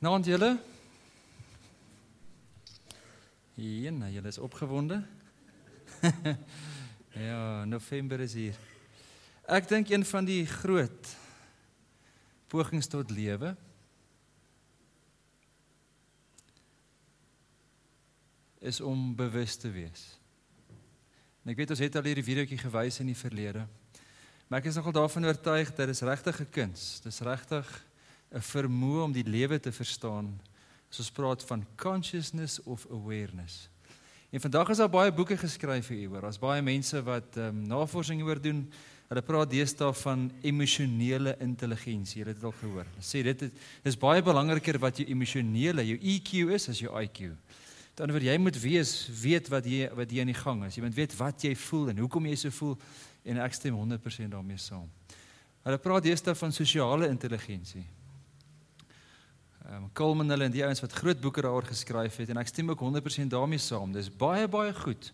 Nou julle. Ja, julle is opgewonde. ja, November is hier. Ek dink een van die groot pogings tot lewe is om bewus te wees. En ek weet ons het al hierdie videoetjie gewys in die verlede. Maar ek is nogal daarvan oortuig dat dit is regtig 'n kuns. Dis regtig 'n vermoë om die lewe te verstaan. As ons praat van consciousness of awareness. En vandag is daar baie boeke geskryf hieroor. Daar's baie mense wat ehm um, navorsing hieroor doen. Hulle praat deesdae van emosionele intelligensie. Jy het dit al gehoor. Hulle sê dit is, is baie belangriker wat jou emosionele, jou EQ is as jou IQ. Met ander woorde, jy moet wees weet wat jy wat jy aan die gang is. Jy moet weet wat jy voel en hoekom jy so voel en ek stem 100% daarmee saam. Hulle praat deesdae van sosiale intelligensie. Ehm um, Coleman hulle en die ouens wat groot boeke daaroor geskryf het en ek stem ook 100% daarmee saam. Dis baie baie goed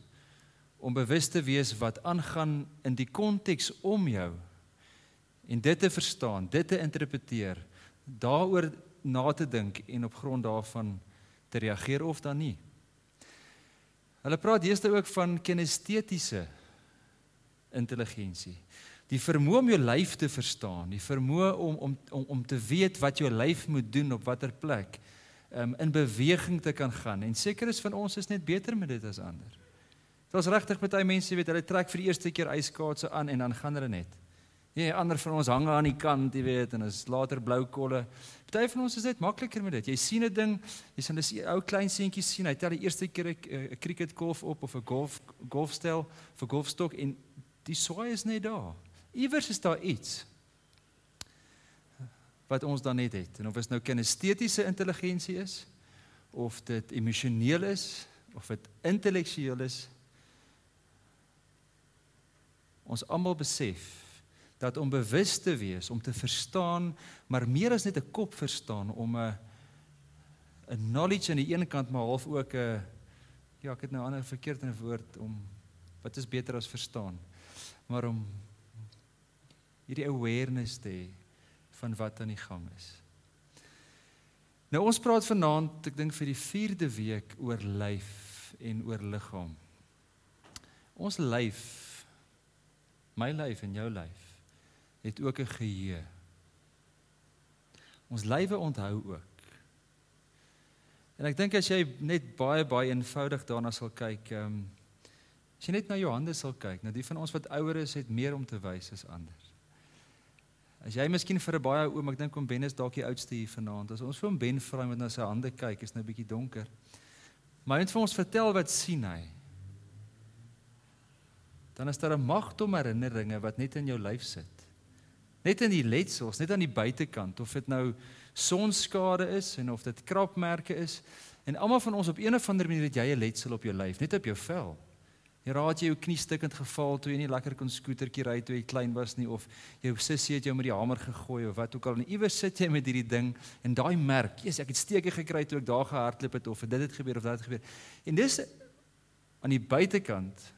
om bewus te wees wat aangaan in die konteks om jou en dit te verstaan, dit te interpreteer, daaroor na te dink en op grond daarvan te reageer of dan nie. Hulle praat deesdae ook van kinestetiese intelligensie. Die vermoë om jou lyf te verstaan, die vermoë om om om om te weet wat jou lyf moet doen op watter plek, um, in beweging te kan gaan. En seker is van ons is net beter met dit as ander. Daar's regtig baie mense weet hulle trek vir die eerste keer yskaatse aan en dan gaan hulle net. Ja, ander van ons hang aan die kant, jy weet, en is later blou kolle. Party van ons is net makliker met dit. Jy sien 'n ding, jy sien 'n ou klein seentjie sien, hy tel die eerste keer 'n cricketkolf op of 'n golf golfstel vir golfstok en Die swaai is net daar. Iewers is daar iets wat ons dan net het. En of dit nou kinestetiese intelligensie is of dit emosioneel is of dit intellektueel is ons almal besef dat om bewus te wees, om te verstaan, maar meer as net 'n kop verstaan om 'n 'n knowledge aan die een kant maar half ook 'n ja, ek het nou 'n ander verkeerde woord om wat is beter as verstaan maar om hierdie awareness te hê van wat aan die gang is. Nou ons praat vanaand, ek dink vir die 4de week oor lyf en oor liggaam. Ons lyf my lyf en jou lyf het ook 'n geheue. Ons lywe onthou ook. En ek dink as jy net baie baie eenvoudig daarna sal kyk, ehm um, As jy net na jou hande sal kyk, nou die van ons wat ouer is, het meer om te wys as ander. As jy miskien vir 'n baie oom, ek dink om Ben is dalk die oudste hier vanaand. As ons vir hom Ben vra met na sy hande kyk, is nou 'n bietjie donker. Maar het vir ons vertel wat sien hy. Dan is daar 'n magtom herinneringe wat net in jou lyf sit. Net in die letsels, net aan die buitekant of dit nou sonskade is en of dit krapmerke is. En almal van ons op een of ander manier het jy 'n letsel op jou lyf, net op jou vel. Jy raad jy jou knie stukkend geval toe jy nie lekker kon skootertjie ry toe jy klein was nie of jou sussie het jou met die hamer gegooi of wat ook al en iewers sit jy met hierdie ding en daai merk, Jesus, ek het steke gekry toe ek daar gehardloop het of dit het gebeur of dat het gebeur. En dis aan die buitekant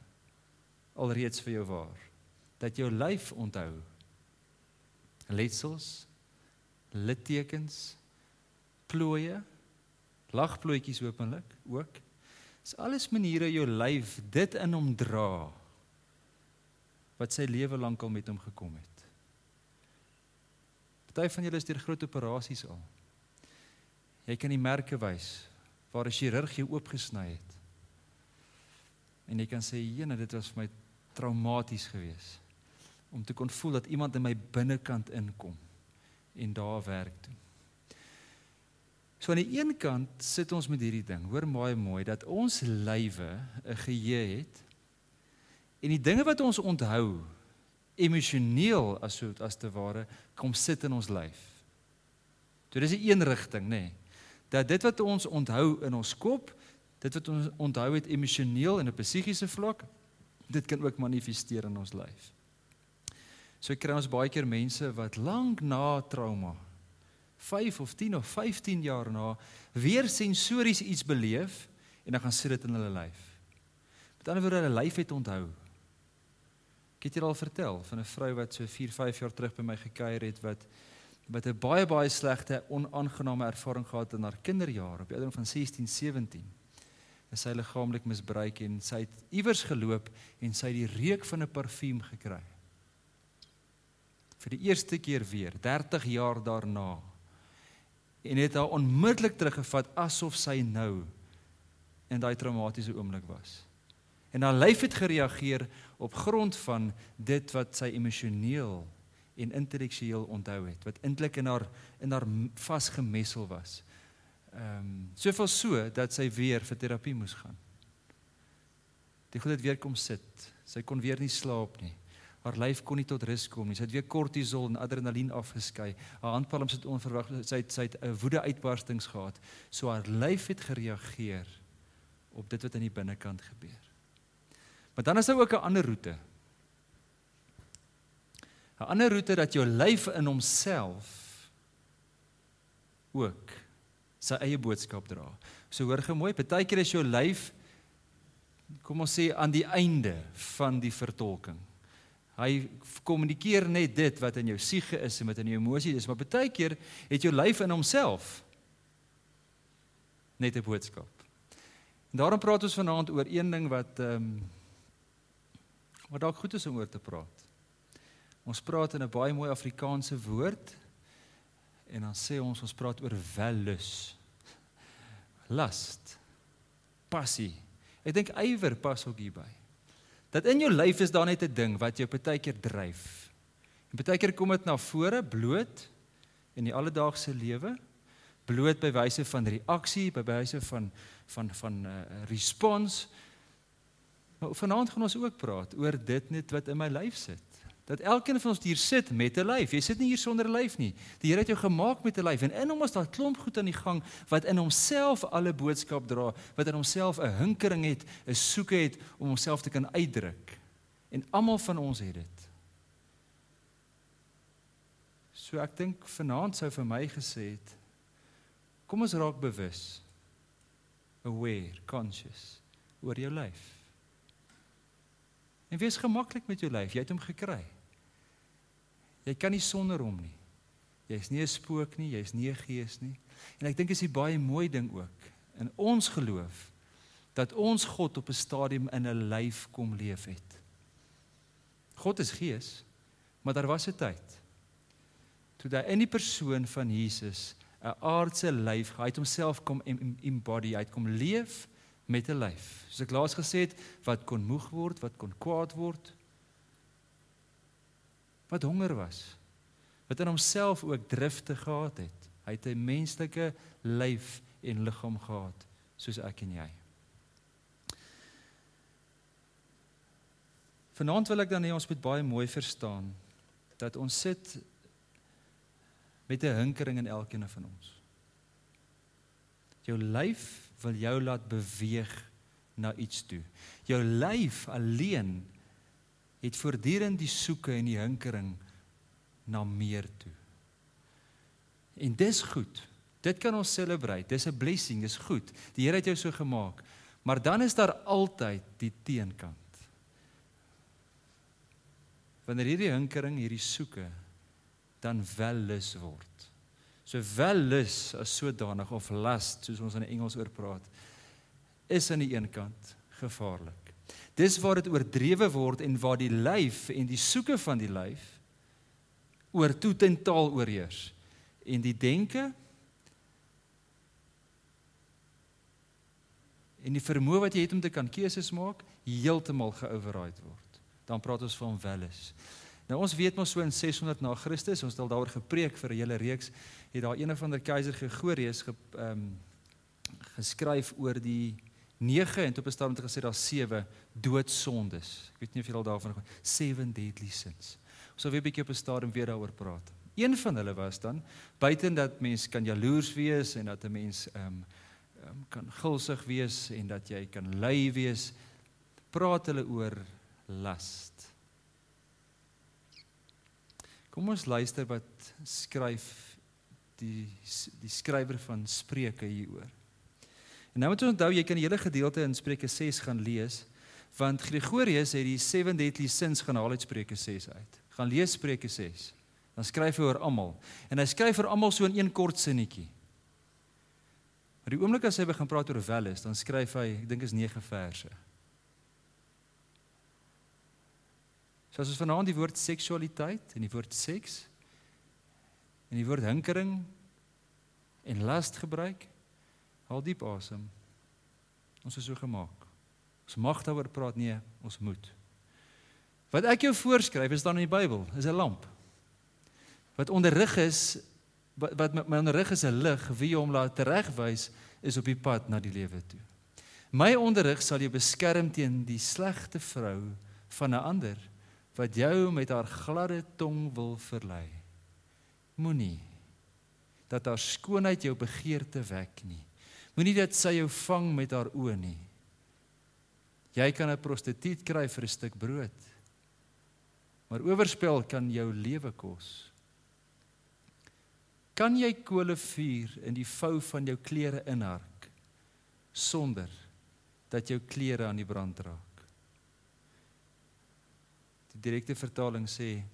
alreeds vir jou waar dat jou lyf onthou letsels, littekens, plooie, lagplooitjies openlik ook Dis alles maniere jou lyf dit in hom dra wat sy lewe lank al met hom gekom het. Party van julle is deur groot operasies al. Jy kan die merke wys waar 'n chirurg jou oopgesny het. En jy kan sê, "Jene, dit was vir my traumaties geweest om te kon voel dat iemand in my binnekant inkom en daar werk doen." So aan die een kant sit ons met hierdie ding. Hoor baie mooi dat ons lywe 'n geheue het. En die dinge wat ons onthou emosioneel as so as te ware kom sit in ons lyf. So dis 'n een rigting, nê. Nee, dat dit wat ons onthou in ons kop, dit wat ons onthou het emosioneel en op 'n psigiese vlak, dit kan ook manifesteer in ons lyf. So kry ons baie keer mense wat lank na trauma 5 of 10 of 15 jaar na weer sensories iets beleef en dan gaan sit dit in hulle lyf. Met ander woorde hulle lyf het onthou. Ek het julle al vertel van 'n vrou wat so 4, 5 jaar terug by my gekuier het wat wat 'n baie baie slegte onaangename ervaring gehad in haar kinderjare op die ouderdom van 16, 17. Is sy liggaamlik misbruik en sy het iewers geloop en sy het die reuk van 'n parfuum gekry. Vir die eerste keer weer 30 jaar daarna. En het haar onmiddellik teruggevat asof sy nou in daai traumatiese oomblik was. En haar lyf het gereageer op grond van dit wat sy emosioneel en intellektueel onthou het, wat eintlik in haar in haar vasgemessel was. Ehm um, soveel so dat sy weer vir terapie moes gaan. Die goed het weer kom sit. Sy kon weer nie slaap nie. Haar lyf kon nie tot rus kom nie. Sy het weer kortisol en adrenalien afgeskei. Haar handpalms het onverwag sy het sy het 'n woede uitbarstings gehad. So haar lyf het gereageer op dit wat aan die binnekant gebeur. Maar dan is daar ook 'n ander roete. 'n Ander roete dat jou lyf in homself ook sy eie boodskap dra. So hoor gou mooi, partykeer is jou lyf kom ons sê aan die einde van die vertolking. Hy kommunikeer net dit wat in jou siege is en wat in jou emosie is, maar partykeer het jou lyf in homself net 'n boodskap. En daarom praat ons vanaand oor een ding wat ehm um, wat dalk goed is om oor te praat. Ons praat in 'n baie mooi Afrikaanse woord en dan sê ons ons praat oor wellus. Lust. Passie. Ek dink ywer pas ook hierby. Dat in jou lyf is daar net 'n ding wat jou partykeer dryf. En partykeer kom dit na vore bloot in die alledaagse lewe, bloot by wyse van reaksie, by wyse van van van 'n uh, eh, respons. Maar vanaand gaan ons ook praat oor dit net wat in my lyf sit. Dat elkeen van ons hier sit met 'n lyf. Jy sit nie hier sonder 'n lyf nie. Die Here het jou gemaak met 'n lyf en in hom is daar klomp goed aan die gang wat in homself alle boodskap dra, wat in homself 'n hinkering het, 'n soeke het om homself te kan uitdruk. En almal van ons het dit. So ek dink vanaand sou vir my gesê het kom ons raak bewus aware, conscious oor jou lyf. En wees gemaklik met jou lyf. Jy het hom gekry. Jy kan nie sonder hom nie. Jy's nie 'n spook nie, jy's nie 'n gees nie. En ek dink dis 'n baie mooi ding ook in ons geloof dat ons God op 'n stadium in 'n lyf kom leef het. God is gees, maar daar was 'n tyd toe daai in die persoon van Jesus 'n aardse lyf, hy het homself kom embody, hy het kom leef met 'n lyf. Soos ek laas gesê het, wat kon moeg word, wat kon kwaad word, wat honger was, wat in homself ook drifte gehad het. Hy het 'n menslike lyf en liggaam gehad, soos ek en jy. Vanaand wil ek dan hê ons moet baie mooi verstaan dat ons sit met 'n hinkering in elkeen van ons. Jou lyf wil jou laat beweeg na iets toe. Jou lyf alleen het voortdurend die soeke en die hinkering na meer toe. En dis goed. Dit kan ons celebrate. Dis 'n blessing, dis goed. Die Here het jou so gemaak. Maar dan is daar altyd die teenkant. Wanneer hierdie hinkering, hierdie soeke dan wellus word. So wellus as sodanig of lust soos ons in Engels oor praat is aan die een kant gevaarlik. Dis waar dit oordrewe word en waar die lyf en die soeke van die lyf oor totaal oorheers en die denke en die vermoë wat jy het om te kan keuses maak heeltemal geoverride word. Dan praat ons van wellus. Nou ons weet mos so in 600 na Christus, ons het al daaroor gepreek vir 'n hele reeks, het daar een van der keiser Gregorius ge ehm um, geskryf oor die 9 en op 'n stadium het gesê daar 7 doodsondes. Ek weet nie of julle al daarvan gehoor het. Seven deadly sins. Ons sal weer 'n bietjie op 'n stadium weer daaroor praat. Een van hulle was dan buiten dat mens kan jaloers wees en dat 'n mens ehm um, um, kan gulsig wees en dat jy kan lui wees, praat hulle oor lust. Kom ons luister wat skryf die die skrywer van Spreuke hieroor. En nou moet ons onthou jy kan die hele gedeelte in Spreuke 6 gaan lees want Gregorius het die seven deadly sins gaan haal uit Spreuke 6 uit. Gaan lees Spreuke 6. Dan skryf hy oor almal. En hy skryf vir almal so in een kort sinnetjie. Maar die oomblik as hy begin praat oor welis, dan skryf hy, ek dink is 9 verse. So as ons vanaand die woord seksualiteit en die woord seks en die woord hinkering en lust gebruik, haal diep asem. Ons is so gemaak. Ons mag daaroor praat nie, ons moet. Wat ek jou voorskryf is dan in die Bybel, is 'n lamp. Wat onderrig is wat wat my onderrig is 'n lig wie hom laat teregwys is op die pad na die lewe toe. My onderrig sal jou beskerm teen die slegte vrou van 'n ander wat jou met haar gladde tong wil verlei. Moenie dat haar skoonheid jou begeerte wek nie. Moenie dat sy jou vang met haar oë nie. Jy kan 'n prostituut kry vir 'n stuk brood. Maar oorspel kan jou lewe kos. Kan jy kole vuur in die vou van jou klere inhark sonder dat jou klere aan die brand raak? Die direkte vertaling sê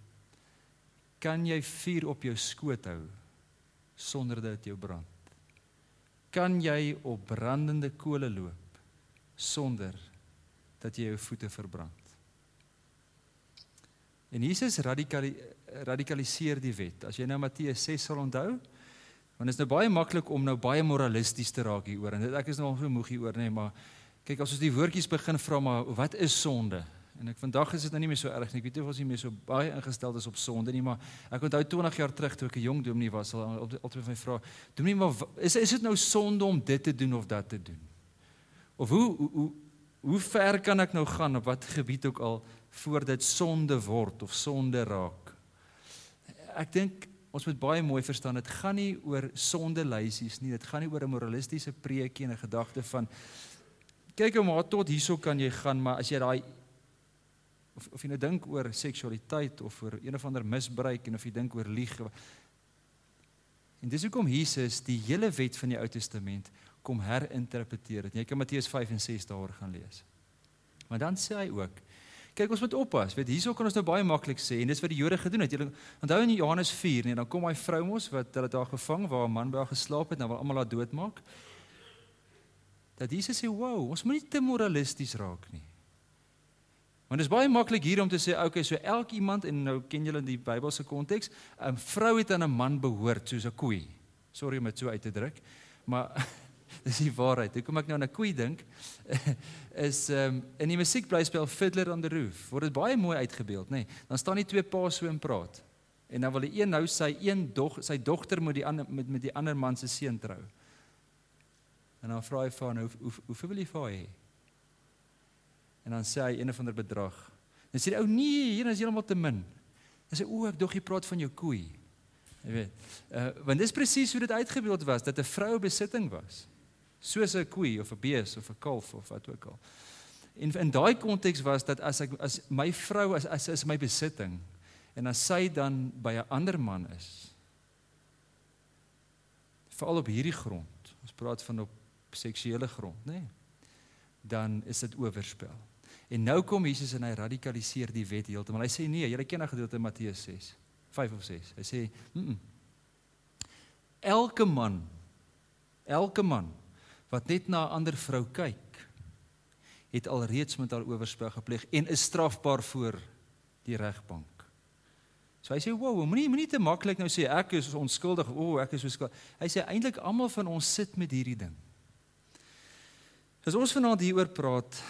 kan jy vuur op jou skoot hou sonder dat dit jou brand? Kan jy op brandende kole loop sonder dat jy jou voete verbrand? En Jesus radikali radikaliseer die wet. As jy nou Matteus 6 sal onthou, want dit is nou baie maklik om nou baie moralisties te raak hieroor. En dit ek is nou al so moeg hieroor nê, nee, maar kyk as ons die woordjies begin vra maar wat is sonde? En ek vandag is dit nou nie meer so erg nie. Ek weet nie of ons nie meer so baie ingestel is op sonde nie, maar ek onthou 20 jaar terug toe ek 'n jong dominee was, al altyd my vra, "Dominee, maar is is dit nou sonde om dit te doen of dat te doen?" Of hoe hoe hoe ver kan ek nou gaan op wat gebied ook al voor dit sonde word of sonde raak. Ek dink ons moet baie mooi verstaan dit gaan nie oor sonde lysies nie, dit gaan nie oor 'n moralistiese preekie en 'n gedagte van kyk hoe maar tot hierso kan jy gaan, maar as jy daai of of jy nou dink oor seksualiteit of oor een of ander misbruik en of jy dink oor lieg en dis hoekom Jesus die hele wet van die Ou Testament kom herinterpreteer. Jy kan Matteus 5 en 6 daar gaan lees. Maar dan sê hy ook Kyk, ons moet oppas. Weet, hierso kan ons nou baie maklik sê en dis wat die Jode gedoen het. Julle onthou in Johannes 4, nee, dan kom daai vrou mos wat hulle daar gevang waar 'n man by haar geslaap het, nou wil almal haar doodmaak. Dat Jesus sê, "Wow, ons moet nie te moralisties raak nie." Want dit is baie maklik hier om te sê, "Okay, so elk iemand en nou ken julle in die Bybelse konteks, 'n vrou het aan 'n man behoort soos 'n koei." Sorry om dit so uit te druk, maar dis die waarheid. Hoekom ek nou aan 'n koei dink is um, in die musiekblyspel Fiddler on the Roof word dit baie mooi uitgebeeld, nê. Nee, dan staan die twee paas so en praat. En dan wil die een nou sy een dog sy dogter moet die ander met met die ander man se seun trou. En dan vra hy vir haar, hoe hoe hoeveel wil jy vir haar hê? En dan sê hy een of ander bedrag. Dan sê die ou nee, hier is heeltemal te min. Dan sê o, ek dog jy praat van jou koei. Jy weet. Uh want dis presies hoe dit uitgebeeld was dat 'n vrou besitting was soos 'n koei of 'n bees of 'n kalf of wat ook al. En in daai konteks was dat as ek as my vrou as as is my besitting en as sy dan by 'n ander man is veral op hierdie grond ons praat van op seksuele grond nê nee, dan is dit oorspel en nou kom Jesus en hy radikaliseer die wet heeltemal hy sê nee jy ken daai gedeelte in Matteus 6 5 of 6 hy sê mm -mm. elke man elke man wat net na 'n ander vrou kyk, het alreeds met haar oorspel gepleeg en is strafbaar voor die regbank. So hy sê, "Wow, moenie moenie te maklik nou sê ek is onskuldig, o, oh, ek is so skuldig." Hy sê eintlik almal van ons sit met hierdie ding. As ons vanaand hieroor praat,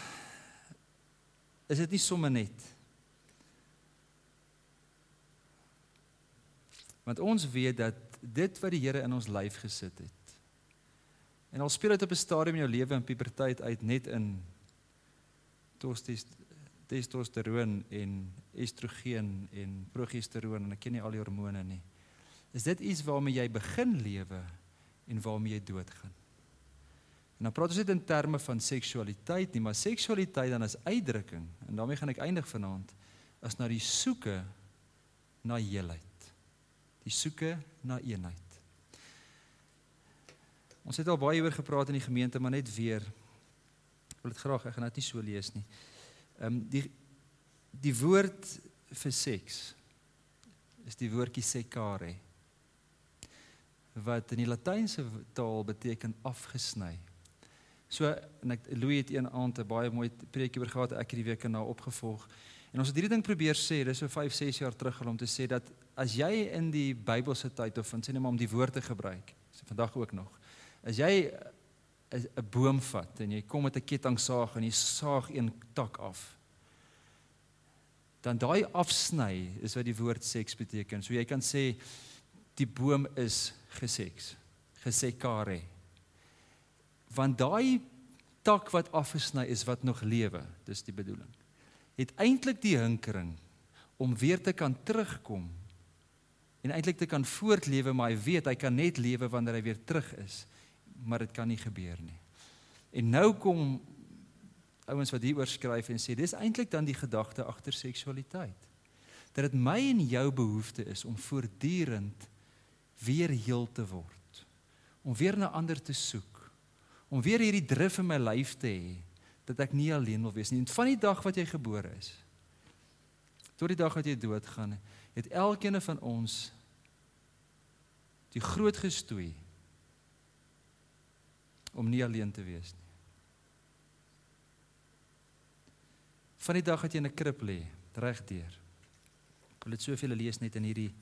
is dit nie sommer net Want ons weet dat dit wat die Here in ons lyf gesit het En al speel dit op 'n stadium in jou lewe in puberteit uit net in testosteron en estrogen en progesteroon en ek ken nie al die hormone nie. Is dit iets waarmee jy begin lewe en waarmee jy doodgaan? En dan praat ons net in terme van seksualiteit nie, maar seksualiteit dan as uitdrukking en daarmee gaan ek eindig vanaand as na die soeke na heelheid. Die soeke na eenheid. Ons het al baie oor gepraat in die gemeente, maar net weer. Ek wil dit graag, ek gaan dit nie so lees nie. Ehm um, die die woord vir seks is die woordjie secare wat in die latynse taal beteken afgesny. So en ek Louis het een aand 'n baie mooi preekie oor gehad ek hierdie week en na opgevolg. En ons het hierdie ding probeer sê, dis so 5, 6 jaar terug om te sê dat as jy in die Bybelse tyd of sê net maar om die woord te gebruik, so vandag ook nog. As jy 'n boom vat en jy kom met 'n kettingsaag en jy saag een tak af. Dan daai afsny is wat die woord seks beteken. So jy kan sê die boom is geseks, gesekare. Want daai tak wat afgesny is wat nog lewe, dis die bedoeling. Het eintlik die hinkering om weer te kan terugkom en eintlik te kan voortlewe, maar hy weet hy kan net lewe wanneer hy weer terug is, maar dit kan nie gebeur nie. En nou kom ouens wat hieroor skryf en sê dis eintlik dan die gedagte agter seksualiteit. Dat dit my en jou behoefte is om voortdurend weer heel te word. Om weer na ander te soek. Om weer hierdie drif in my lyf te hê dat ek nie alleen wil wees nie. En van die dag wat jy gebore is tot die dag wat jy doodgaan, het elkeen van ons die groot gestoei om nie alleen te wees nie. Van die dag wat jy in 'n krib lê, regdeur. Ek wil dit soveel lees net in hierdie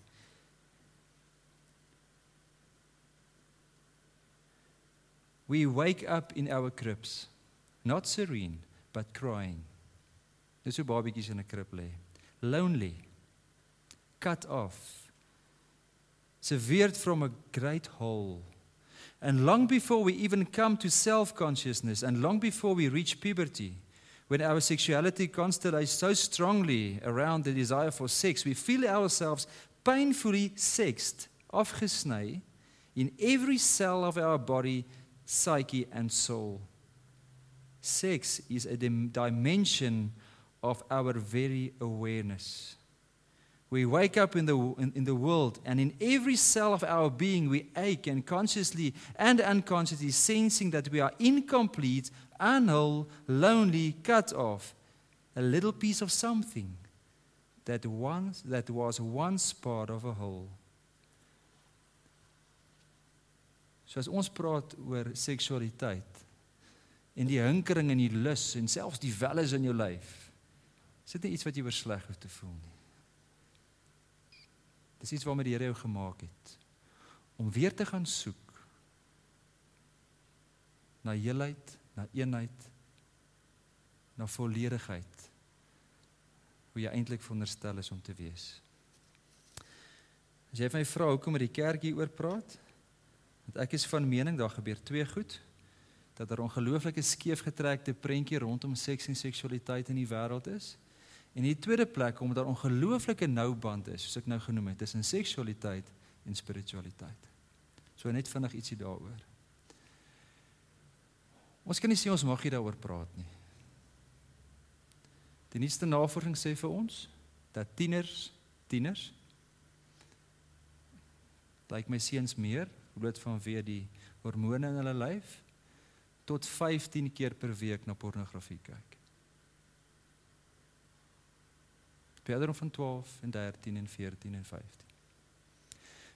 We wake up in our cribs, not serene, but crying. Dis hoe babatjies in 'n krib lê. Lonely, cut off, severed from a great hole. And long before we even come to self-consciousness and long before we reach puberty, when our sexuality constellates so strongly around the desire for sex, we feel ourselves painfully sexed, afgesny in every cell of our body psyche, and soul. Sex is a dim- dimension of our very awareness. We wake up in the, in, in the world, and in every cell of our being, we ache and consciously and unconsciously sensing that we are incomplete, unwhole, lonely, cut off, a little piece of something that once that was once part of a whole. So as ons praat oor seksualiteit en die hinkering en die lus en selfs die welles in jou lyf, is dit iets wat jy oorsleg hoef te voel nie. Dis iets waarmee die Here jou gemaak het om weer te gaan soek na heelheid, na eenheid, na volledigheid hoe jy eintlik veronderstel is om te wees. As jy my vra hoekom met die kerk hier oor praat, Want ek is van mening daar gebeur twee goed dat daar er ongelooflike skeefgetrekte prentjie rondom seks en seksualiteit in die wêreld is. En die tweede plek omdat daar ongelooflike nou band is, soos ek nou genoem het, tussen seksualiteit en spiritualiteit. So net vinnig ietsie daaroor. Ons kan nie sê ons mag hier daaroor praat nie. Die nuutste navorsing sê vir ons dat tieners, tieners lyk like my seuns meer bloot vanweë die hormone in hulle lyf tot 15 keer per week na pornografie kyk. Verder van 12 en 13 en 14 en 15.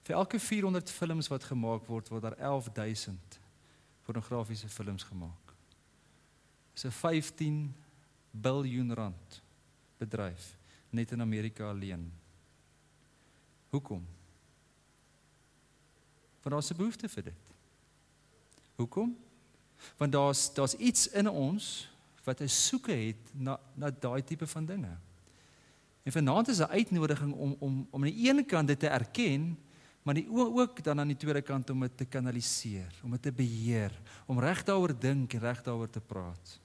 Vir elke 400 films wat gemaak word, word daar 11000 pornografiese films gemaak. Dis 'n 15 biljoen rand bedryf net in Amerika alleen. Hoekom? Want daar's 'n behoefte vir dit. Hoekom? Want daar's daar's iets in ons wat 'n soeke het na na daai tipe van dinge. En vanaand is 'n uitnodiging om om om aan die ene kant dit te erken, maar die ook dan aan die tweede kant om dit te kanaliseer, om dit te beheer, om reg daaroor dink en reg daaroor te praat.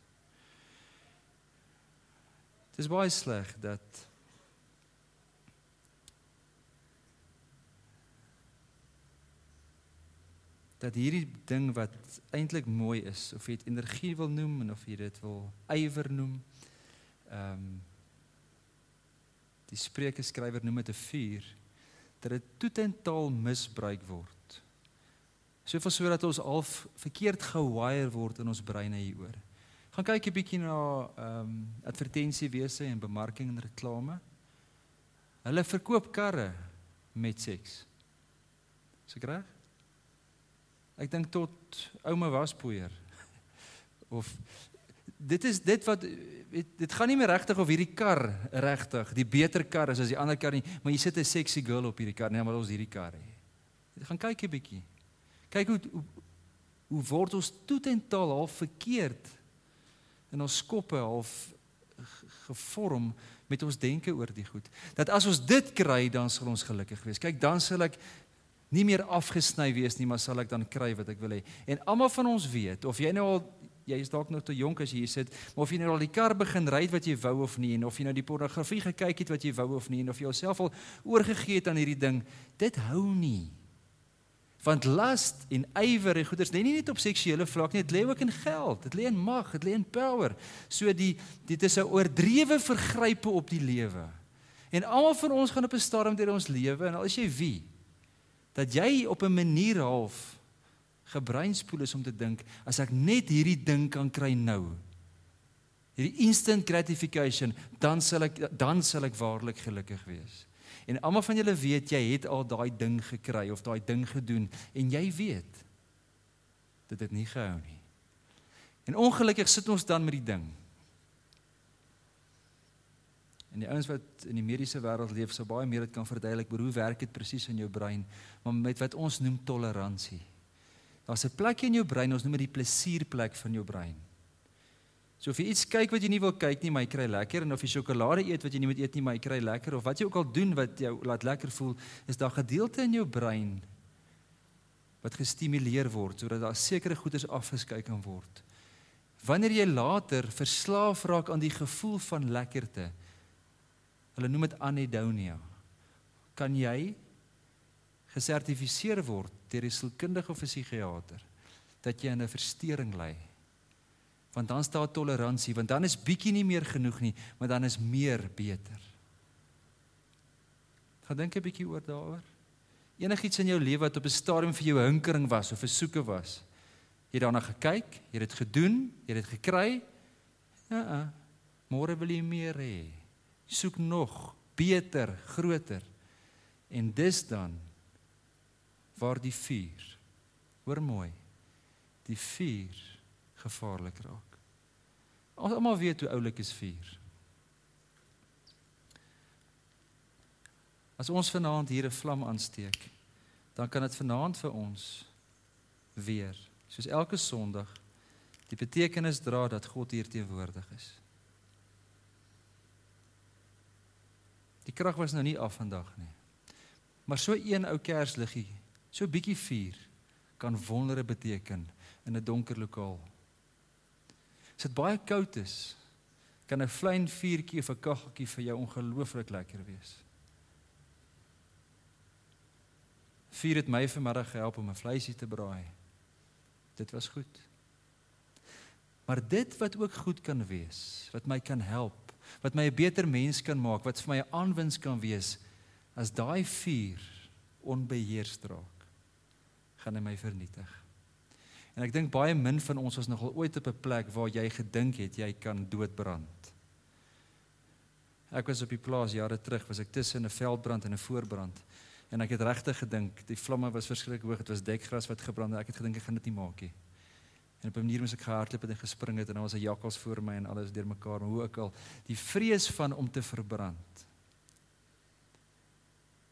Dit is baie sleg dat dat hierdie ding wat eintlik mooi is of jy dit energie wil noem en of jy dit wil ywer noem. Ehm um, die Spreuke skrywer noem dit 'n vuur dat dit totaal misbruik word. Soveel sodat ons al verkeerd gewire word in ons breine hieroor. Gaan kyk 'n bietjie na ehm um, advertensiewese en bemarking en reklame. Hulle verkoop karre met seks. Is ek reg? Ek dink tot ouma waspoeier of dit is dit wat dit, dit gaan nie meer regtig of hierdie kar regtig die beter kar is as die ander kar nie, maar jy sit 'n sexy girl op hierdie kar, nee, maar ons hierdie kar hê. Jy gaan kyk 'n bietjie. Kyk hoe hoe, hoe word ons toetaal half verkeerd in ons koppe half gevorm met ons denke oor die goed. Dat as ons dit kry, dan sal ons gelukkig wees. Kyk, dan sal ek nie meer afgesny wees nie, maar sal ek dan kry wat ek wil hê. En almal van ons weet of jy nou al jy is dalk nog te jonk as jy hier sit, maar of jy nou al die kar begin ry wat jy wou of nie en of jy nou die pornografie gekyk het wat jy wou of nie en of jy jouself al oorgegee het aan hierdie ding, dit hou nie. Want lust en ywer en goeders lê nie net op seksuele vlak nie, dit lê ook in geld, dit lê in mag, dit lê in power. So die dit is 'n oordrewe vergrype op die lewe. En almal van ons gaan op 'n stadium deur ons lewe en al is jy wie dat jy op 'n manier half gebreinspoel is om te dink as ek net hierdie ding kan kry nou hierdie instant gratification dan sal ek dan sal ek waarlik gelukkig wees. En almal van julle weet jy het al daai ding gekry of daai ding gedoen en jy weet dit het nie gehou nie. En ongelukkig sit ons dan met die ding En die ouens wat in die mediese wêreld leef, sou baie meer dit kan verduidelik oor hoe werk dit presies in jou brein, maar met wat ons noem toleransie. Daar's 'n plek in jou brein, ons noem dit die plesierplek van jou brein. So of jy iets kyk wat jy nie wil kyk nie, maar jy kry lekker en of jy sjokolade eet wat jy nie moet eet nie, maar jy kry lekker of wat jy ook al doen wat jou laat lekker voel, is daar gedeelte in jou brein wat gestimuleer word sodat daar sekere goeders afgeskei kan word. Wanneer jy later verslaaf raak aan die gevoel van lekkerte, hulle noem dit anedonia, kan jy gesertifiseer word deur 'n sielkundige of 'n psigiater dat jy in 'n verstoring lê. Want dan staan toleransie, want dan is bietjie nie meer genoeg nie, maar dan is meer beter. Gaan dink 'n bietjie oor daaroor. Enigiets in jou lewe wat op 'n stadium vir jou hinkering was of 'n soeke was. Jy daarna gekyk, jy het dit gedoen, jy het dit gekry. Ja, uh, môre wil jy meer hê. Soek nog beter, groter. En dis dan waar die vuur hoor mooi die vuur gevaarlik raak. Ons almal weet hoe oulik is vuur. As ons vanaand hier 'n vlam aansteek, dan kan dit vanaand vir ons weer, soos elke Sondag, die betekenis dra dat God hier teenwoordig is. Die krag was nou nie af vandag nie. Maar so een ou kersliggie So bietjie vuur kan wondere beteken in 'n donker lokaal. As dit baie koud is, kan 'n klein vuurtjie of 'n kaggeltjie vir jou ongelooflik lekker wees. Vuur het my vanmiddag gehelp om 'n vleisie te braai. Dit was goed. Maar dit wat ook goed kan wees, wat my kan help, wat my 'n beter mens kan maak, wat vir my 'n aanwins kan wees, as daai vuur onbeheerst raak gaan hy my vernietig. En ek dink baie min van ons was nogal ooit op 'n plek waar jy gedink het jy kan doodbrand. Ek was op die plaas jare terug, was ek tussen 'n veldbrand en 'n voorbrand. En ek het regtig gedink die vlamme was verskriklik hoog, dit was dekgras wat gebrand het. Ek het gedink ek gaan dit nie maak nie. En op 'n manier moes ek gehardloop en gespring het en daar was 'n jakkals voor my en alles deurmekaar, maar hoe ook al, die vrees van om te verbrand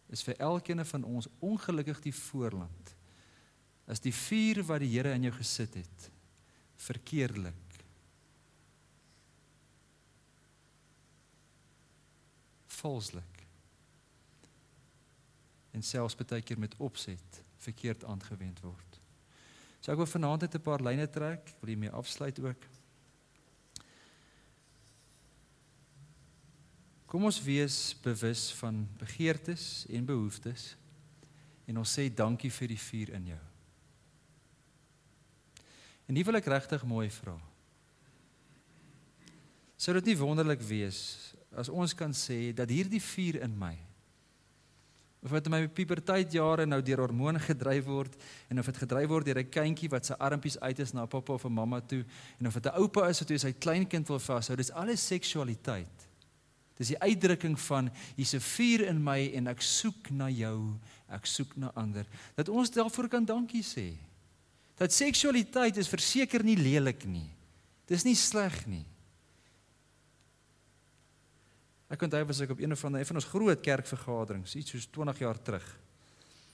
is vir elkeen van ons ongelukkig die voorland is die vuur wat die Here in jou gesit het verkeerlik. Valslik. En selfs baie keer met opset verkeerd aangewend word. So ek wil vanaand net 'n paar lyne trek, wil hiermee afsluit ook. Kom ons wees bewus van begeertes en behoeftes en ons sê dankie vir die vuur in jou. En hier wil ek regtig mooi vra. Sou dit nie wonderlik wees as ons kan sê dat hierdie vuur in my of wat in my puberteitjare nou deur hormone gedryf word en of dit gedryf word deur 'n kindjie wat sy armpies uit is na pappa of 'n mamma toe en of dit 'n oupa is wat hy sy kleinkind wil vashou, dis alles seksualiteit. Dis die uitdrukking van hier's 'n vuur in my en ek soek na jou, ek soek na ander. Dat ons daarvoor kan dankie sê. Dat seksualiteit is verseker nie lelik nie. Dis nie sleg nie. Ek onthou was ek op een van een van ons groot kerkvergaderings, iets soos 20 jaar terug.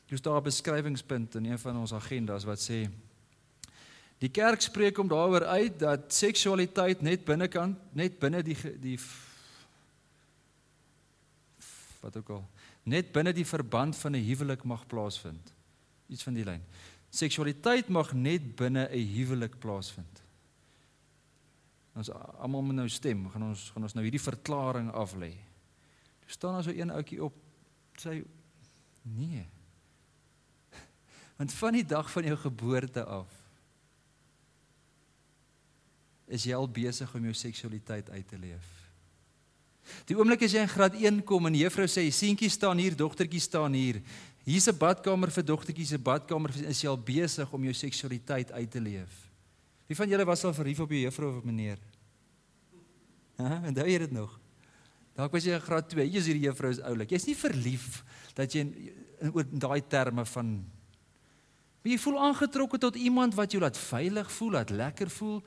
Dis daar 'n beskrywingspunt in een van ons agendas wat sê die kerk spreek om daaroor uit dat seksualiteit net binnekant net binne die die wat ook al net binne die verband van 'n huwelik mag plaasvind. Iets van die lyn. Seksualiteit mag net binne 'n huwelik plaasvind. Ons almal moet nou stem. Gaan ons gaan ons nou hierdie verklaring af lê. Daar staan daar so een ouetjie op sê nee. Want van die dag van jou geboorte af is jy al besig om jou seksualiteit uit te leef. Die oomblik as jy in graad 1 kom en juffrou sê seentjie staan hier, dogtertjie staan hier. Hier's 'n badkamer vir dogtertjie se badkamer is jy al besig om jou seksualiteit uit te leef. Wie van julle was al verlief op jou juffrou of meneer? En daai het dit nog. Dalk was jy in graad 2, jy's hierdie juffrou is oulik. Jy's nie verlief dat jy in, in, in daai terme van jy voel aangetrokke tot iemand wat jou laat veilig voel, laat lekker voel.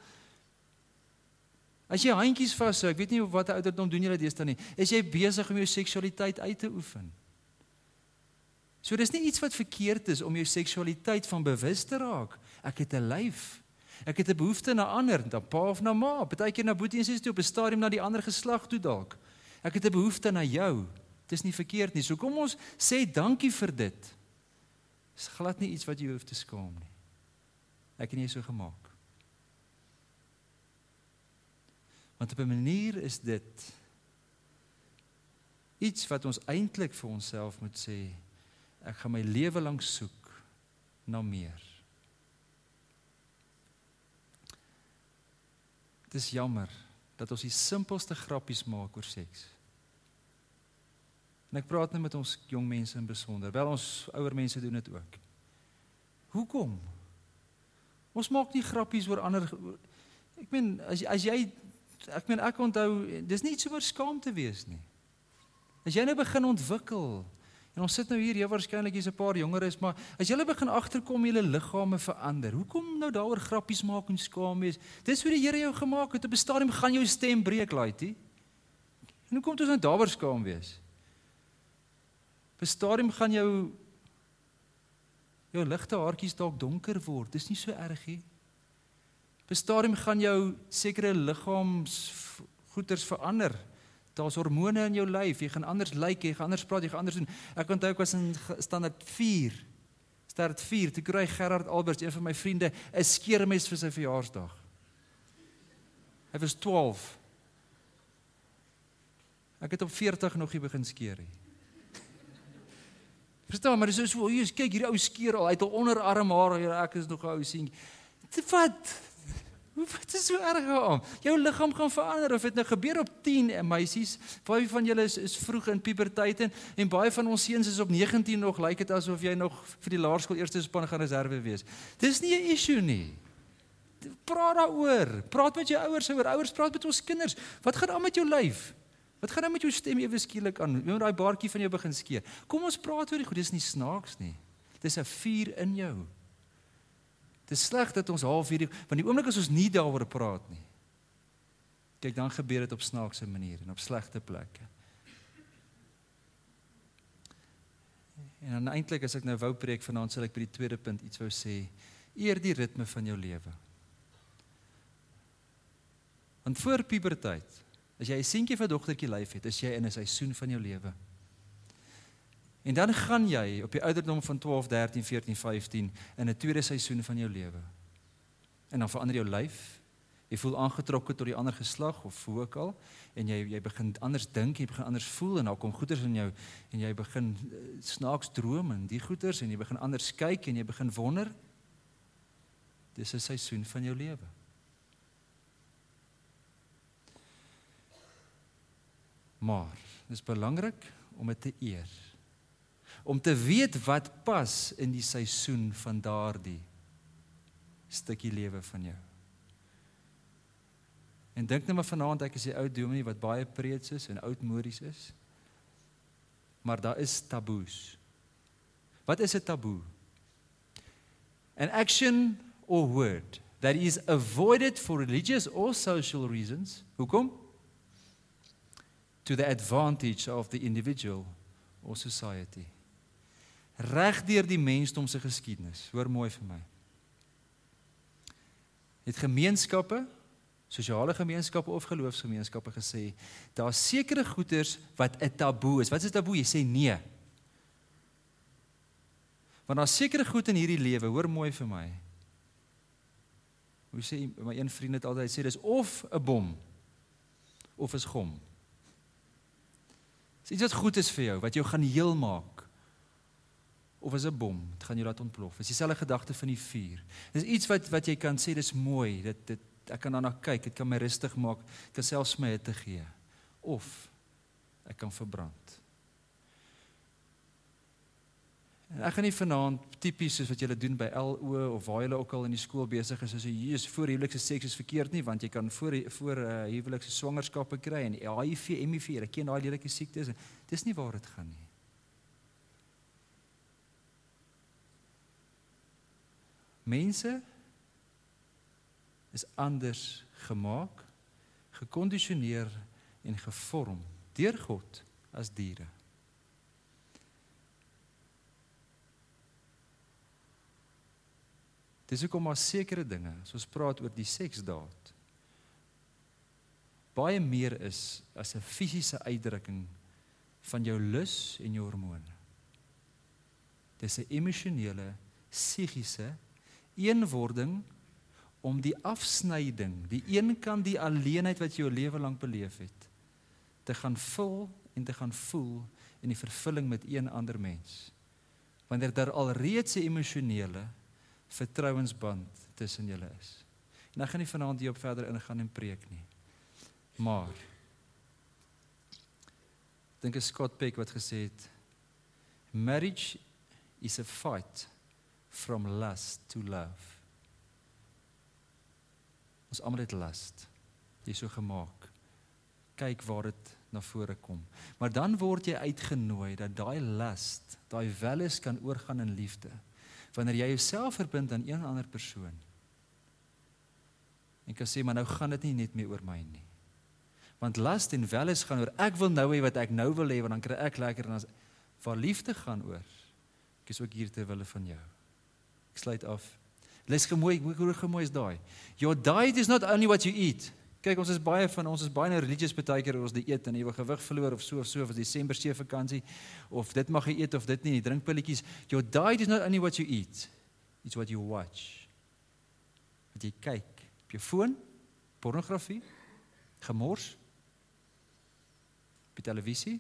As jy handjies vashou, ek weet nie wat ouderdom doen julle deesdae nie, is jy besig om jou seksualiteit uit te oefen. So dis nie iets wat verkeerd is om jou seksualiteit van bewus te raak. Ek het 'n lyf. Ek het 'n behoefte na ander, na pa of na ma, partykeer na boetie en sussie toe op 'n stadium na die ander geslag toe dalk. Ek het 'n behoefte na jou. Dit is nie verkeerd nie. So kom ons sê dankie vir dit. Dis glad nie iets wat jy hoef te skaam nie. Ek het nie so gemaak. Want op 'n manier is dit iets wat ons eintlik vir onsself moet sê, ek gaan my lewe lank soek na meer. Dit is jammer dat ons die simpelste grappies maak oor seks. En ek praat nou met ons jong mense in besonder, wel ons ouer mense doen dit ook. Hoekom? Ons maak nie grappies oor ander ek meen as as jy ek meen ek onthou dis nie iets oor skaam te wees nie. As jy nou begin ontwikkel en ons sit nou hier, jy waarskynlik jy's 'n paar jonger is, maar as jy begin agterkom julle liggame verander, hoekom nou daaroor grappies maak en skaam wees? Dis hoe die Here jou gemaak het. Op 'n stadium gaan jou stem breek, laaitjie. En hoe kom dit ons nou daaroor skaam wees? Op 'n stadium gaan jou jou ligte haartjies dalk donker word. Dis nie so erg nie. Op 'n stadium gaan jou sekere liggaams goeters verander. Daar's hormone in jou lyf. Jy gaan anders lyk, jy gaan anders praat, jy gaan anders doen. Ek onthou ek was in standaard 4. Standaard 4 te kry Gerard Alberts, een van my vriende, 'n skeermes vir sy verjaarsdag. Hy was 12. Ek het op 40 nog nie begin skeer nie. Verstaan, maar dis so, jy kyk hierdie ou skeer al, hy het al onderarm haar, ek is nog 'n ou seentjie. Wat? Wat is so erg aan? Jou liggaam gaan verander of dit nou gebeur op 10 en meisies, baie van julle is is vroeg in puberteit en, en baie van ons seuns is op 19 nog lyk dit asof jy nog vir die laerskool eerste span gaan reserve wees. Dis nie 'n issue nie. Praat daaroor. Praat met jou ouers oor. Ouers praat met ons kinders. Wat gaan aan met jou lyf? Wat gaan aan met jou stem ewe skielik aan? Jy moet daai baartjie van jou begin skeer. Kom ons praat oor dit. Dis nie snaaks nie. Dis 'n vuur in jou. Dit is sleg dat ons half hierdie want die oomblik as ons nie daaroor praat nie. Kyk dan gebeur dit op snaakse maniere en op slegte plekke. En dan eintlik as ek nou wou preek vanaand sal ek by die tweede punt iets wou sê. Eer die ritme van jou lewe. Want voor puberteit, as jy 'n seentjie 'n dogtertjie lyf het, is jy in 'n seisoen van jou lewe. En dan gaan jy op die ouderdom van 12, 13, 14, 15 in 'n tweede seisoen van jou lewe. En dan verander jou lyf. Jy voel aangetrokke tot die ander geslag of hoe ook al en jy jy begin anders dink, jy begin anders voel en daar kom goeters in jou en jy begin uh, snaaks droom en die goeters en jy begin anders kyk en jy begin wonder. Dis 'n seisoen van jou lewe. Maar dis belangrik om dit te eer om te weet wat pas in die seisoen van daardie stukkie lewe van jou. En dink net maar vanaand ek is die ou dominee wat baie preets is en oudmodies is. Maar daar is taboes. Wat is 'n taboe? An action or word that is avoided for religious or social reasons. Hoekom? To the advantage of the individual or society. Regdeur die mensdom se geskiedenis. Hoor mooi vir my. Het gemeenskappe, sosiale gemeenskappe of geloofsgemeenskappe gesê, daar's sekere goeders wat 'n taboe is. Wat is 'n taboe? Jy sê nee. Want daar's sekere goed in hierdie lewe, hoor mooi vir my. Hoe sê my een vriend het altyd sê dis of 'n bom of is gom. Iets wat goed is vir jou, wat jou gaan heel maak. Of is 'n bom, dit gaan jou laat ontplof. Dis dieselfde gedagte van die vuur. Dis iets wat wat jy kan sê dis mooi, dit dit ek kan daarna kyk, dit kan my rustig maak, dit kan selfs my hitte gee. Of ek kan verbrand. En ek gaan nie vanaand tipies soos wat julle doen by LO of waar julle ook al in die skool besig is, as jy hier is voor huwelikse seks is verkeerd nie, want jy kan voor voor uh, huwelikse swangerskappe kry en HIV, HIV, ek ken daai lelike siektes. Dis nie waar dit gaan nie. Mense is anders gemaak, gekondisioneer en gevorm deur God as diere. Dis hoekom maar sekere dinge, soos praat oor die seksdaad, baie meer is as 'n fisiese uitdrukking van jou lus en jou hormone. Dis 'n emosionele, psigiese eenwording om die afsnyding, die een kant die alleenheid wat jy jou lewe lank beleef het, te gaan vul en te gaan voel in die vervulling met een ander mens. Wanneer daar alreeds 'n emosionele vertrouensband tussen julle is. En ek gaan nie vanaand hierop verder ingaan en preek nie. Maar dink ek Scott Peck wat gesê het marriage is a fight from lust to love. Ons almal het lust. Jy so gemaak. Kyk waar dit na vore kom. Maar dan word jy uitgenooi dat daai lust, daai welis kan oorgaan in liefde wanneer jy jouself verbind aan een ander persoon. En kan sê maar nou gaan dit nie net meer oor my nie. Want lust en welis gaan oor ek wil nou hê wat ek nou wil hê want dan kry ek lekker en as waar liefde gaan oor. Ek is ook hier ter wille van jou. Ek sluit af. Les gemooi, hoe gemooi is daai? Your diet is not only what you eat. Kyk, ons is baie van ons is baie nou religious baie keer ons die eet en jy wil gewig verloor of so of so of Desember se vakansie of dit mag jy eet of dit nie, drink pilletjies. Your diet is not only what you eat. It's what you watch. Wat jy kyk op jou foon, pornografie, gemors, by televisie,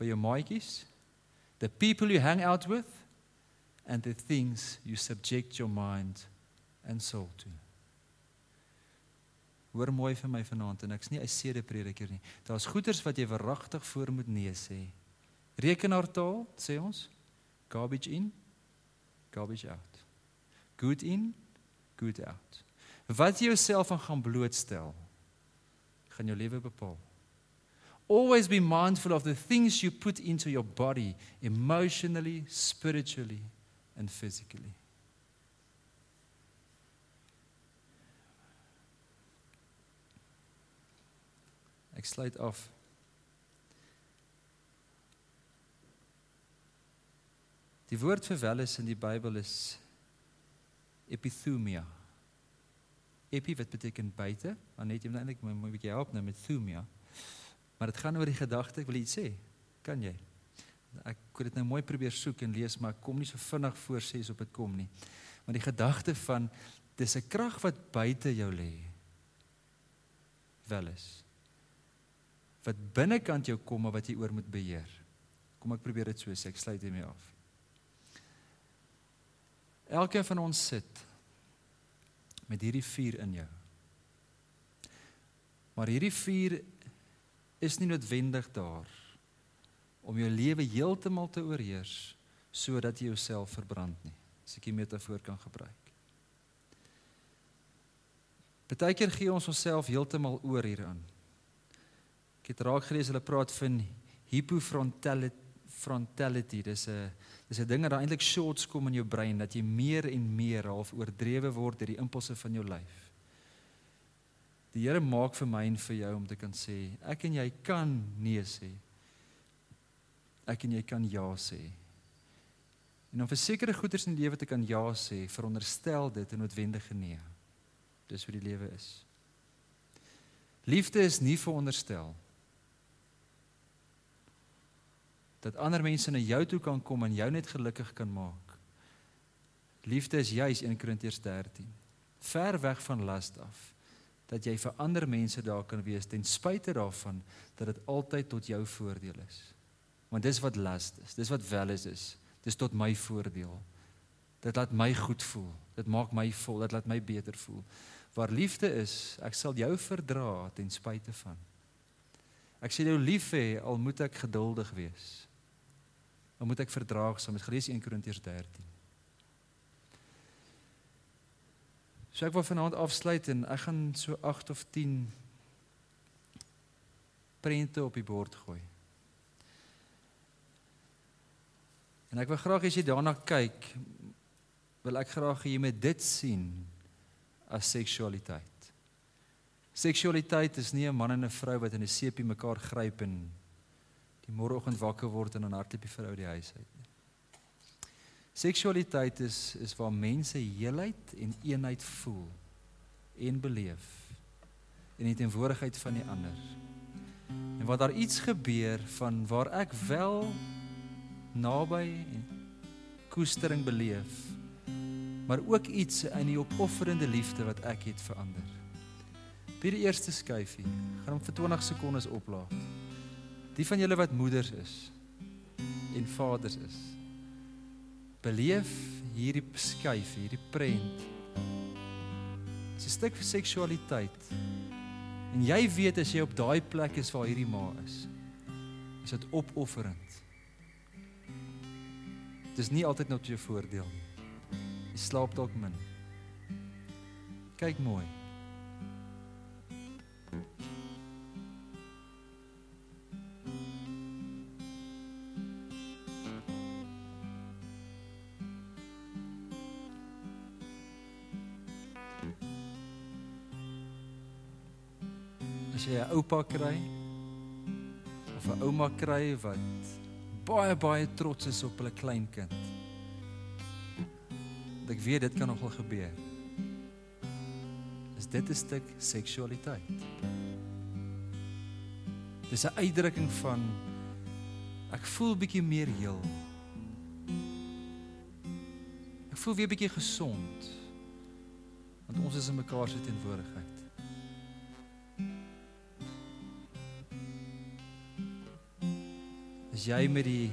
by jou maatjies, the people you hang out with and the things you subject your mind and soul to. Hoor mooi vir my vanaand en ek's nie 'n sedeprediker nie. Daar's goeters wat jy verragtig voor moet nee sê. Rekenaartaal sê ons garbage in, garbage out. Good in, good out. Wat jy jouself aan gaan blootstel, gaan jou lewe bepaal. Always be mindful of the things you put into your body emotionally, spiritually and physically. Ek sluit af. Die woord vir welis in die Bybel is epithumia. Epi wat beteken buite, maar net jy moet eintlik 'n bietjie help nou met thumia. Maar dit gaan oor die gedagte, ek wil iets sê. Kan jy? Ek kon dit nou mooi probeer soek en lees, maar ek kom nie so vinnig voor sê as op dit kom nie. Maar die gedagte van dis 'n krag wat buite jou lê. Welis wat binnekant jou kom maar wat jy oor moet beheer. Kom ek probeer dit so sê, ek sluit hiermee af. Elkeen van ons sit met hierdie vuur in jou. Maar hierdie vuur is nie noodwendig daar om jou lewe heeltemal te oorheers sodat jy jouself verbrand nie. As ek 'n metafoor kan gebruik. Partykeer gee ons onsself heeltemal oor hieraan. Ek het raak gelees hulle praat van hypofrontality frontality. Dis 'n dis 'n ding wat eintlik shorts kom in jou brein dat jy meer en meer half oordrewe word deur die impulse van jou lyf. Die Here maak vir my en vir jou om te kan sê, ek en jy kan nee sê. Ek en jy kan ja sê. En om vir sekere goeders in die lewe te kan ja sê, veronderstel dit 'n noodwendige nee. Dis hoe die lewe is. Liefde is nie veronderstel dat ander mense na jou toe kan kom en jou net gelukkig kan maak. Liefde is juis 1 Korintiërs 13. Ver weg van las af dat jy vir ander mense daar kan wees ten spyte daarvan dat dit altyd tot jou voordeel is. Want dis wat las is. Dis wat wel is is. Dis tot my voordeel. Dit laat my goed voel. Dit maak my vol, dit laat my beter voel. Waar liefde is, ek sal jou verdra ten spyte van. Ek sê jou lief hê al moet ek geduldig wees dan moet ek verdraagsaam. Dit gelees 1 Korintiërs 13. So ek wil vanaand afsluit en ek gaan so 8 of 10 prente op die bord gooi. En ek wil graag as jy daarna kyk, wil ek graag hê jy moet dit sien as seksualiteit. Seksualiteit is nie 'n man en 'n vrou wat in 'n seepie mekaar gryp en die môreoggend wakker word en dan hardloop die vrou die huis uit. Seksualiteit is is waar mense heelheid en eenheid voel en beleef in die teenwoordigheid van die ander. En wat daar iets gebeur van waar ek wel naby en koestering beleef, maar ook iets in die opofferende liefde wat ek het vir ander. By die eerste skyfie, gaan hom vir 20 sekondes oplaat. Die van julle wat moeders is en vaders is. Beleef hierdie skuif, hierdie prent. Dis 'n stuk vir seksualiteit. En jy weet as jy op daai plek is waar hierdie ma is, is dit opofferend. Dis nie altyd nou tot jou voordeel nie. Jy slaap dalk min. Kyk mooi. as jy 'n oupa kry of 'n ouma kry wat baie baie trots is op hulle kleinkind. Ek weet dit kan nogal gebeur. Is dit 'n stuk seksualiteit? Dis 'n uitdrukking van ek voel bietjie meer heel. Ek voel weer bietjie gesond. Want ons is in mekaar se teenwoordigheid. As jy met die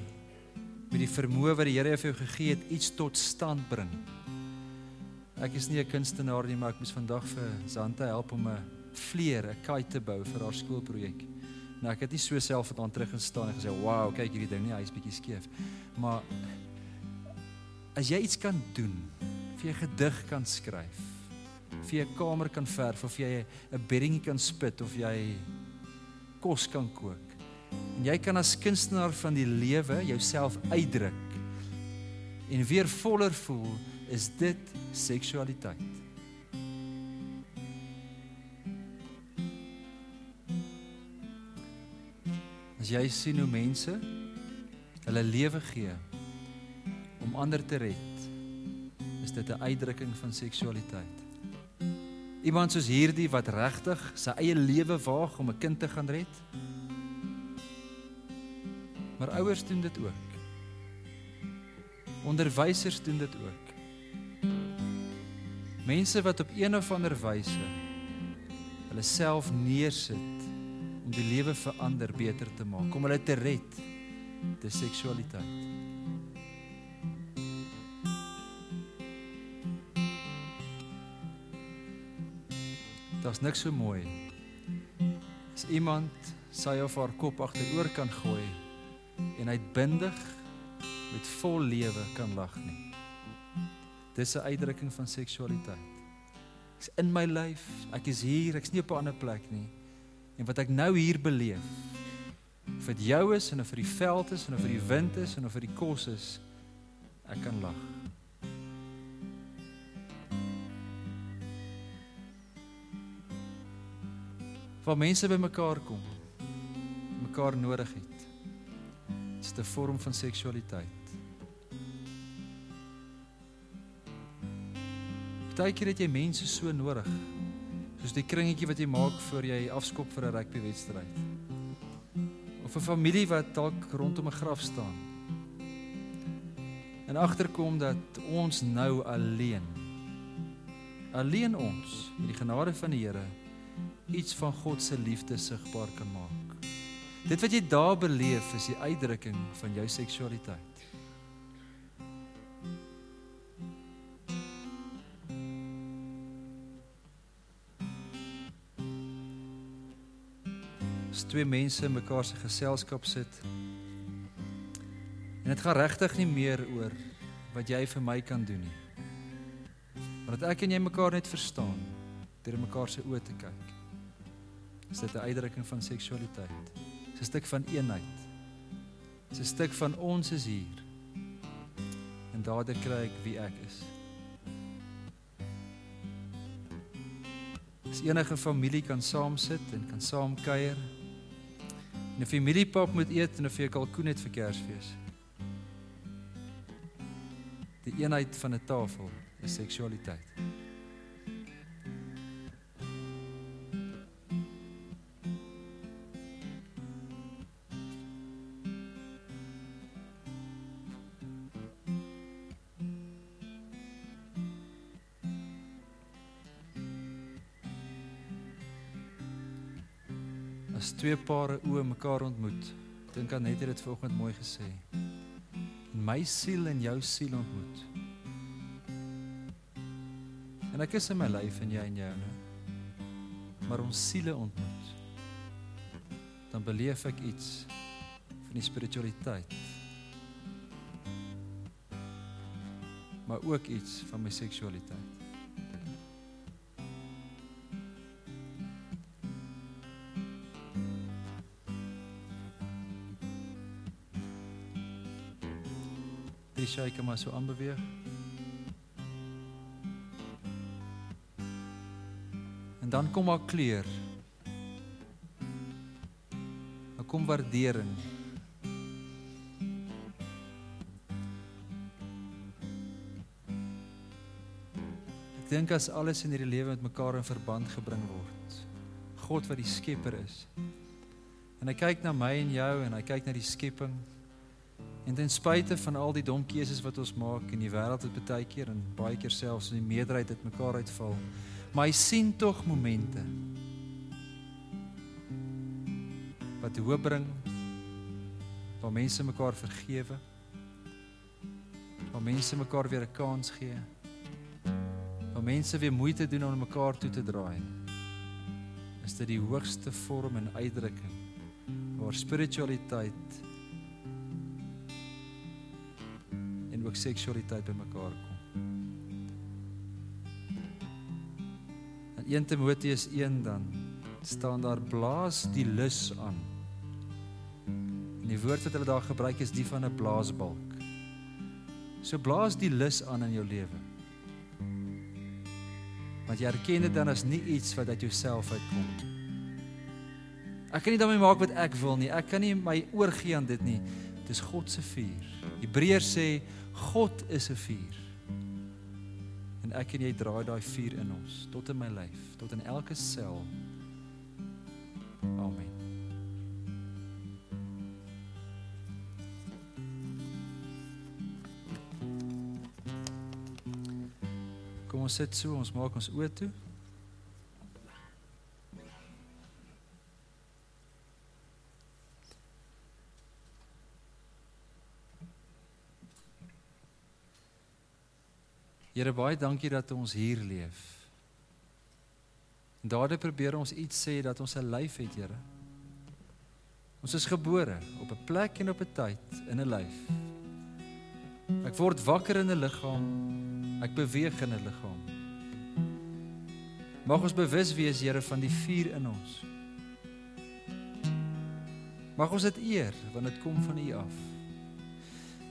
met die vermoë wat die Here vir jou gegee het iets tot stand bring. Ek is nie 'n kunstenaar nie, maar ek moes vandag vir Zante help om 'n vleer, 'n kite te bou vir haar skoolprojek. Nou ek het nie so self van aan terug gestaan en gesê, "Wow, kyk hierdie ding nie, hy's bietjie skeef." Maar as jy iets kan doen, vir 'n gedig kan skryf, vir 'n kamer kan verf of jy 'n bedding kan spit of jy kos kan kook En jy kan as kunstenaar van die lewe jouself uitdruk en weer voller voel, is dit seksualiteit. As jy sien hoe mense hulle lewe gee om ander te red, is dit 'n uitdrukking van seksualiteit. Iemand soos hierdie wat regtig sy eie lewe waag om 'n kind te gaan red, Maar ouers doen dit ook. Onderwysers doen dit ook. Mense wat op een of ander wyse hulle self neersit om die lewe vir ander beter te maak, om hulle te red te seksualiteit. Dit's niks so mooi. As iemand sy of haar kop agteroor kan gooi en uitbundig met vol lewe kan lag nie. Dis 'n uitdrukking van seksualiteit. Ek's in my lyf. Ek is hier. Ek's nie op 'n ander plek nie. En wat ek nou hier beleef, of dit jou is en of vir die veld is en of vir die wind is en of vir die kos is, ek kan lag. Waar mense bymekaar kom, mekaar nodig het. Dit is 'n vorm van seksualiteit. Partykeer het jy mense so nodig. Soos die kringetjie wat jy maak voor jy afskop vir 'n rugbywedstryd. Of 'n familie wat dalk rondom 'n graf staan. En agterkom dat ons nou alleen alleen ons met die genade van die Here iets van God se liefde sigbaar kan maak. Dit wat jy daar beleef is die uitdrukking van jou seksualiteit. Twee mense in mekaar se geselskap sit en dit gaan regtig nie meer oor wat jy vir my kan doen nie. Maar dat ek en jy mekaar net verstaan deur mekaar se oë te kyk is dit 'n uitdrukking van seksualiteit. Dit is 'n stuk van eenheid. Dit is 'n stuk van ons is hier. En daardeur kry ek wie ek is. As enige familie kan saam sit en kan saam kuier. En 'n familiepap moet eet en 'n vir kalkoen het vir Kersfees. Die eenheid van 'n tafel is seksualiteit. Twee pare oë mekaar ontmoet. Dink aan net het dit vanoggend mooi gesê. My siel en jou siel ontmoet. En ek is in my lyf en jy en joune. Maar ons siele ontmoet. Dan beleef ek iets van die spiritualiteit. Maar ook iets van my seksualiteit. Die shaker maar so aanbeweeg. En dan kom haar kleur. Dan kom waardering. Ek dink as alles in hierdie lewe met mekaar in verband gebring word. God wat die skepper is. En hy kyk na my en jou en hy kyk na die skepping. En ten spyte van al die dom keuses wat ons maak in die wêreld het baie keer en baie keer selfs in die meerderheid het mekaar uitval, maar hy sien tog momente wat hoop bring waar mense mekaar vergewe, waar mense mekaar weer 'n kans gee, waar mense weer moeite doen om mekaar toe te draai. Is dit die hoogste vorm en uitdrukking waar spiritualiteit ook seksualiteit bymekaar kom. In 1 Timoteus 1 dan staan daar blaas die lus aan. En die woord wat hulle daar gebruik is die van 'n blaasbalk. So blaas die lus aan in jou lewe. Want jy erken dit dan as nie iets wat uit jouself uitkom nie. Ek kan nie daarmee maak wat ek wil nie. Ek kan nie my oorgee aan dit nie. Dis God se vuur. Hebreërs sê God is 'n vuur. En ek en jy draai daai vuur in ons tot in my lyf, tot in elke sel. Amen. Kom ons sit so, ons maak ons oë toe. Here baie dankie dat ons hier leef. En daardie probeer ons iets sê dat ons 'n lyf het, Here. Ons is gebore op 'n plek en op 'n tyd in 'n lyf. Ek word wakker in 'n liggaam. Ek beweeg in 'n liggaam. Mag ons bewus wees, Here, van die vuur in ons. Mag ons dit eer want dit kom van U af.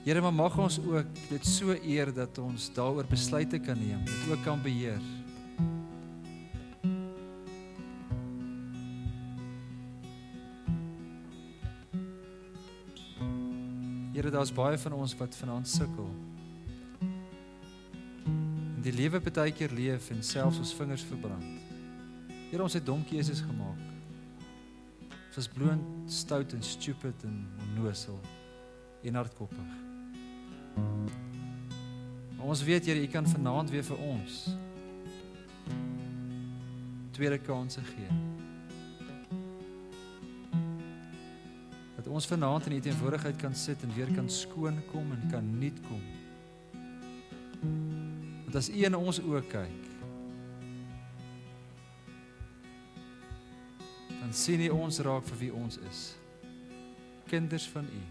Here, maar mag ons ook dit so eer dat ons daaroor besluite kan neem, dit ook kan beheer. Here, daar's baie van ons wat vanaand sukkel. In die lewe baie keer leef en selfs ons vingers verbrand. Here, ons het dom keuses gemaak. Ons is bloot stout en stupid en onnosel en hardkoppig. Maar ons weet Here, U kan vanaand weer vir ons tweede kanse gee. Dat ons vanaand in U teenwoordigheid kan sit en weer kan skoon kom en kan nuut kom. Want as U in ons oë kyk, dan sien U ons raak vir wie ons is. Kinders van U,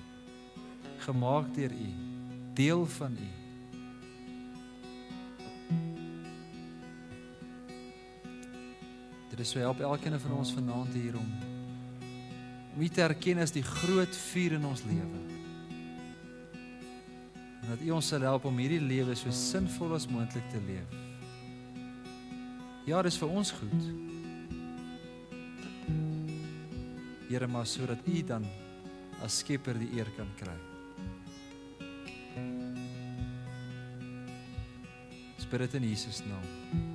gemaak deur U, deel van U. Dit is so help elkeen van ons vanaand hier om om U te erken as die groot vuur in ons lewe. En dat U ons sal help om hierdie lewe so sinvol as moontlik te leef. Ja, dis vir ons goed. Here, maar sodat U dan as Skepper die eer kan kry. Spirit in Jesus naam.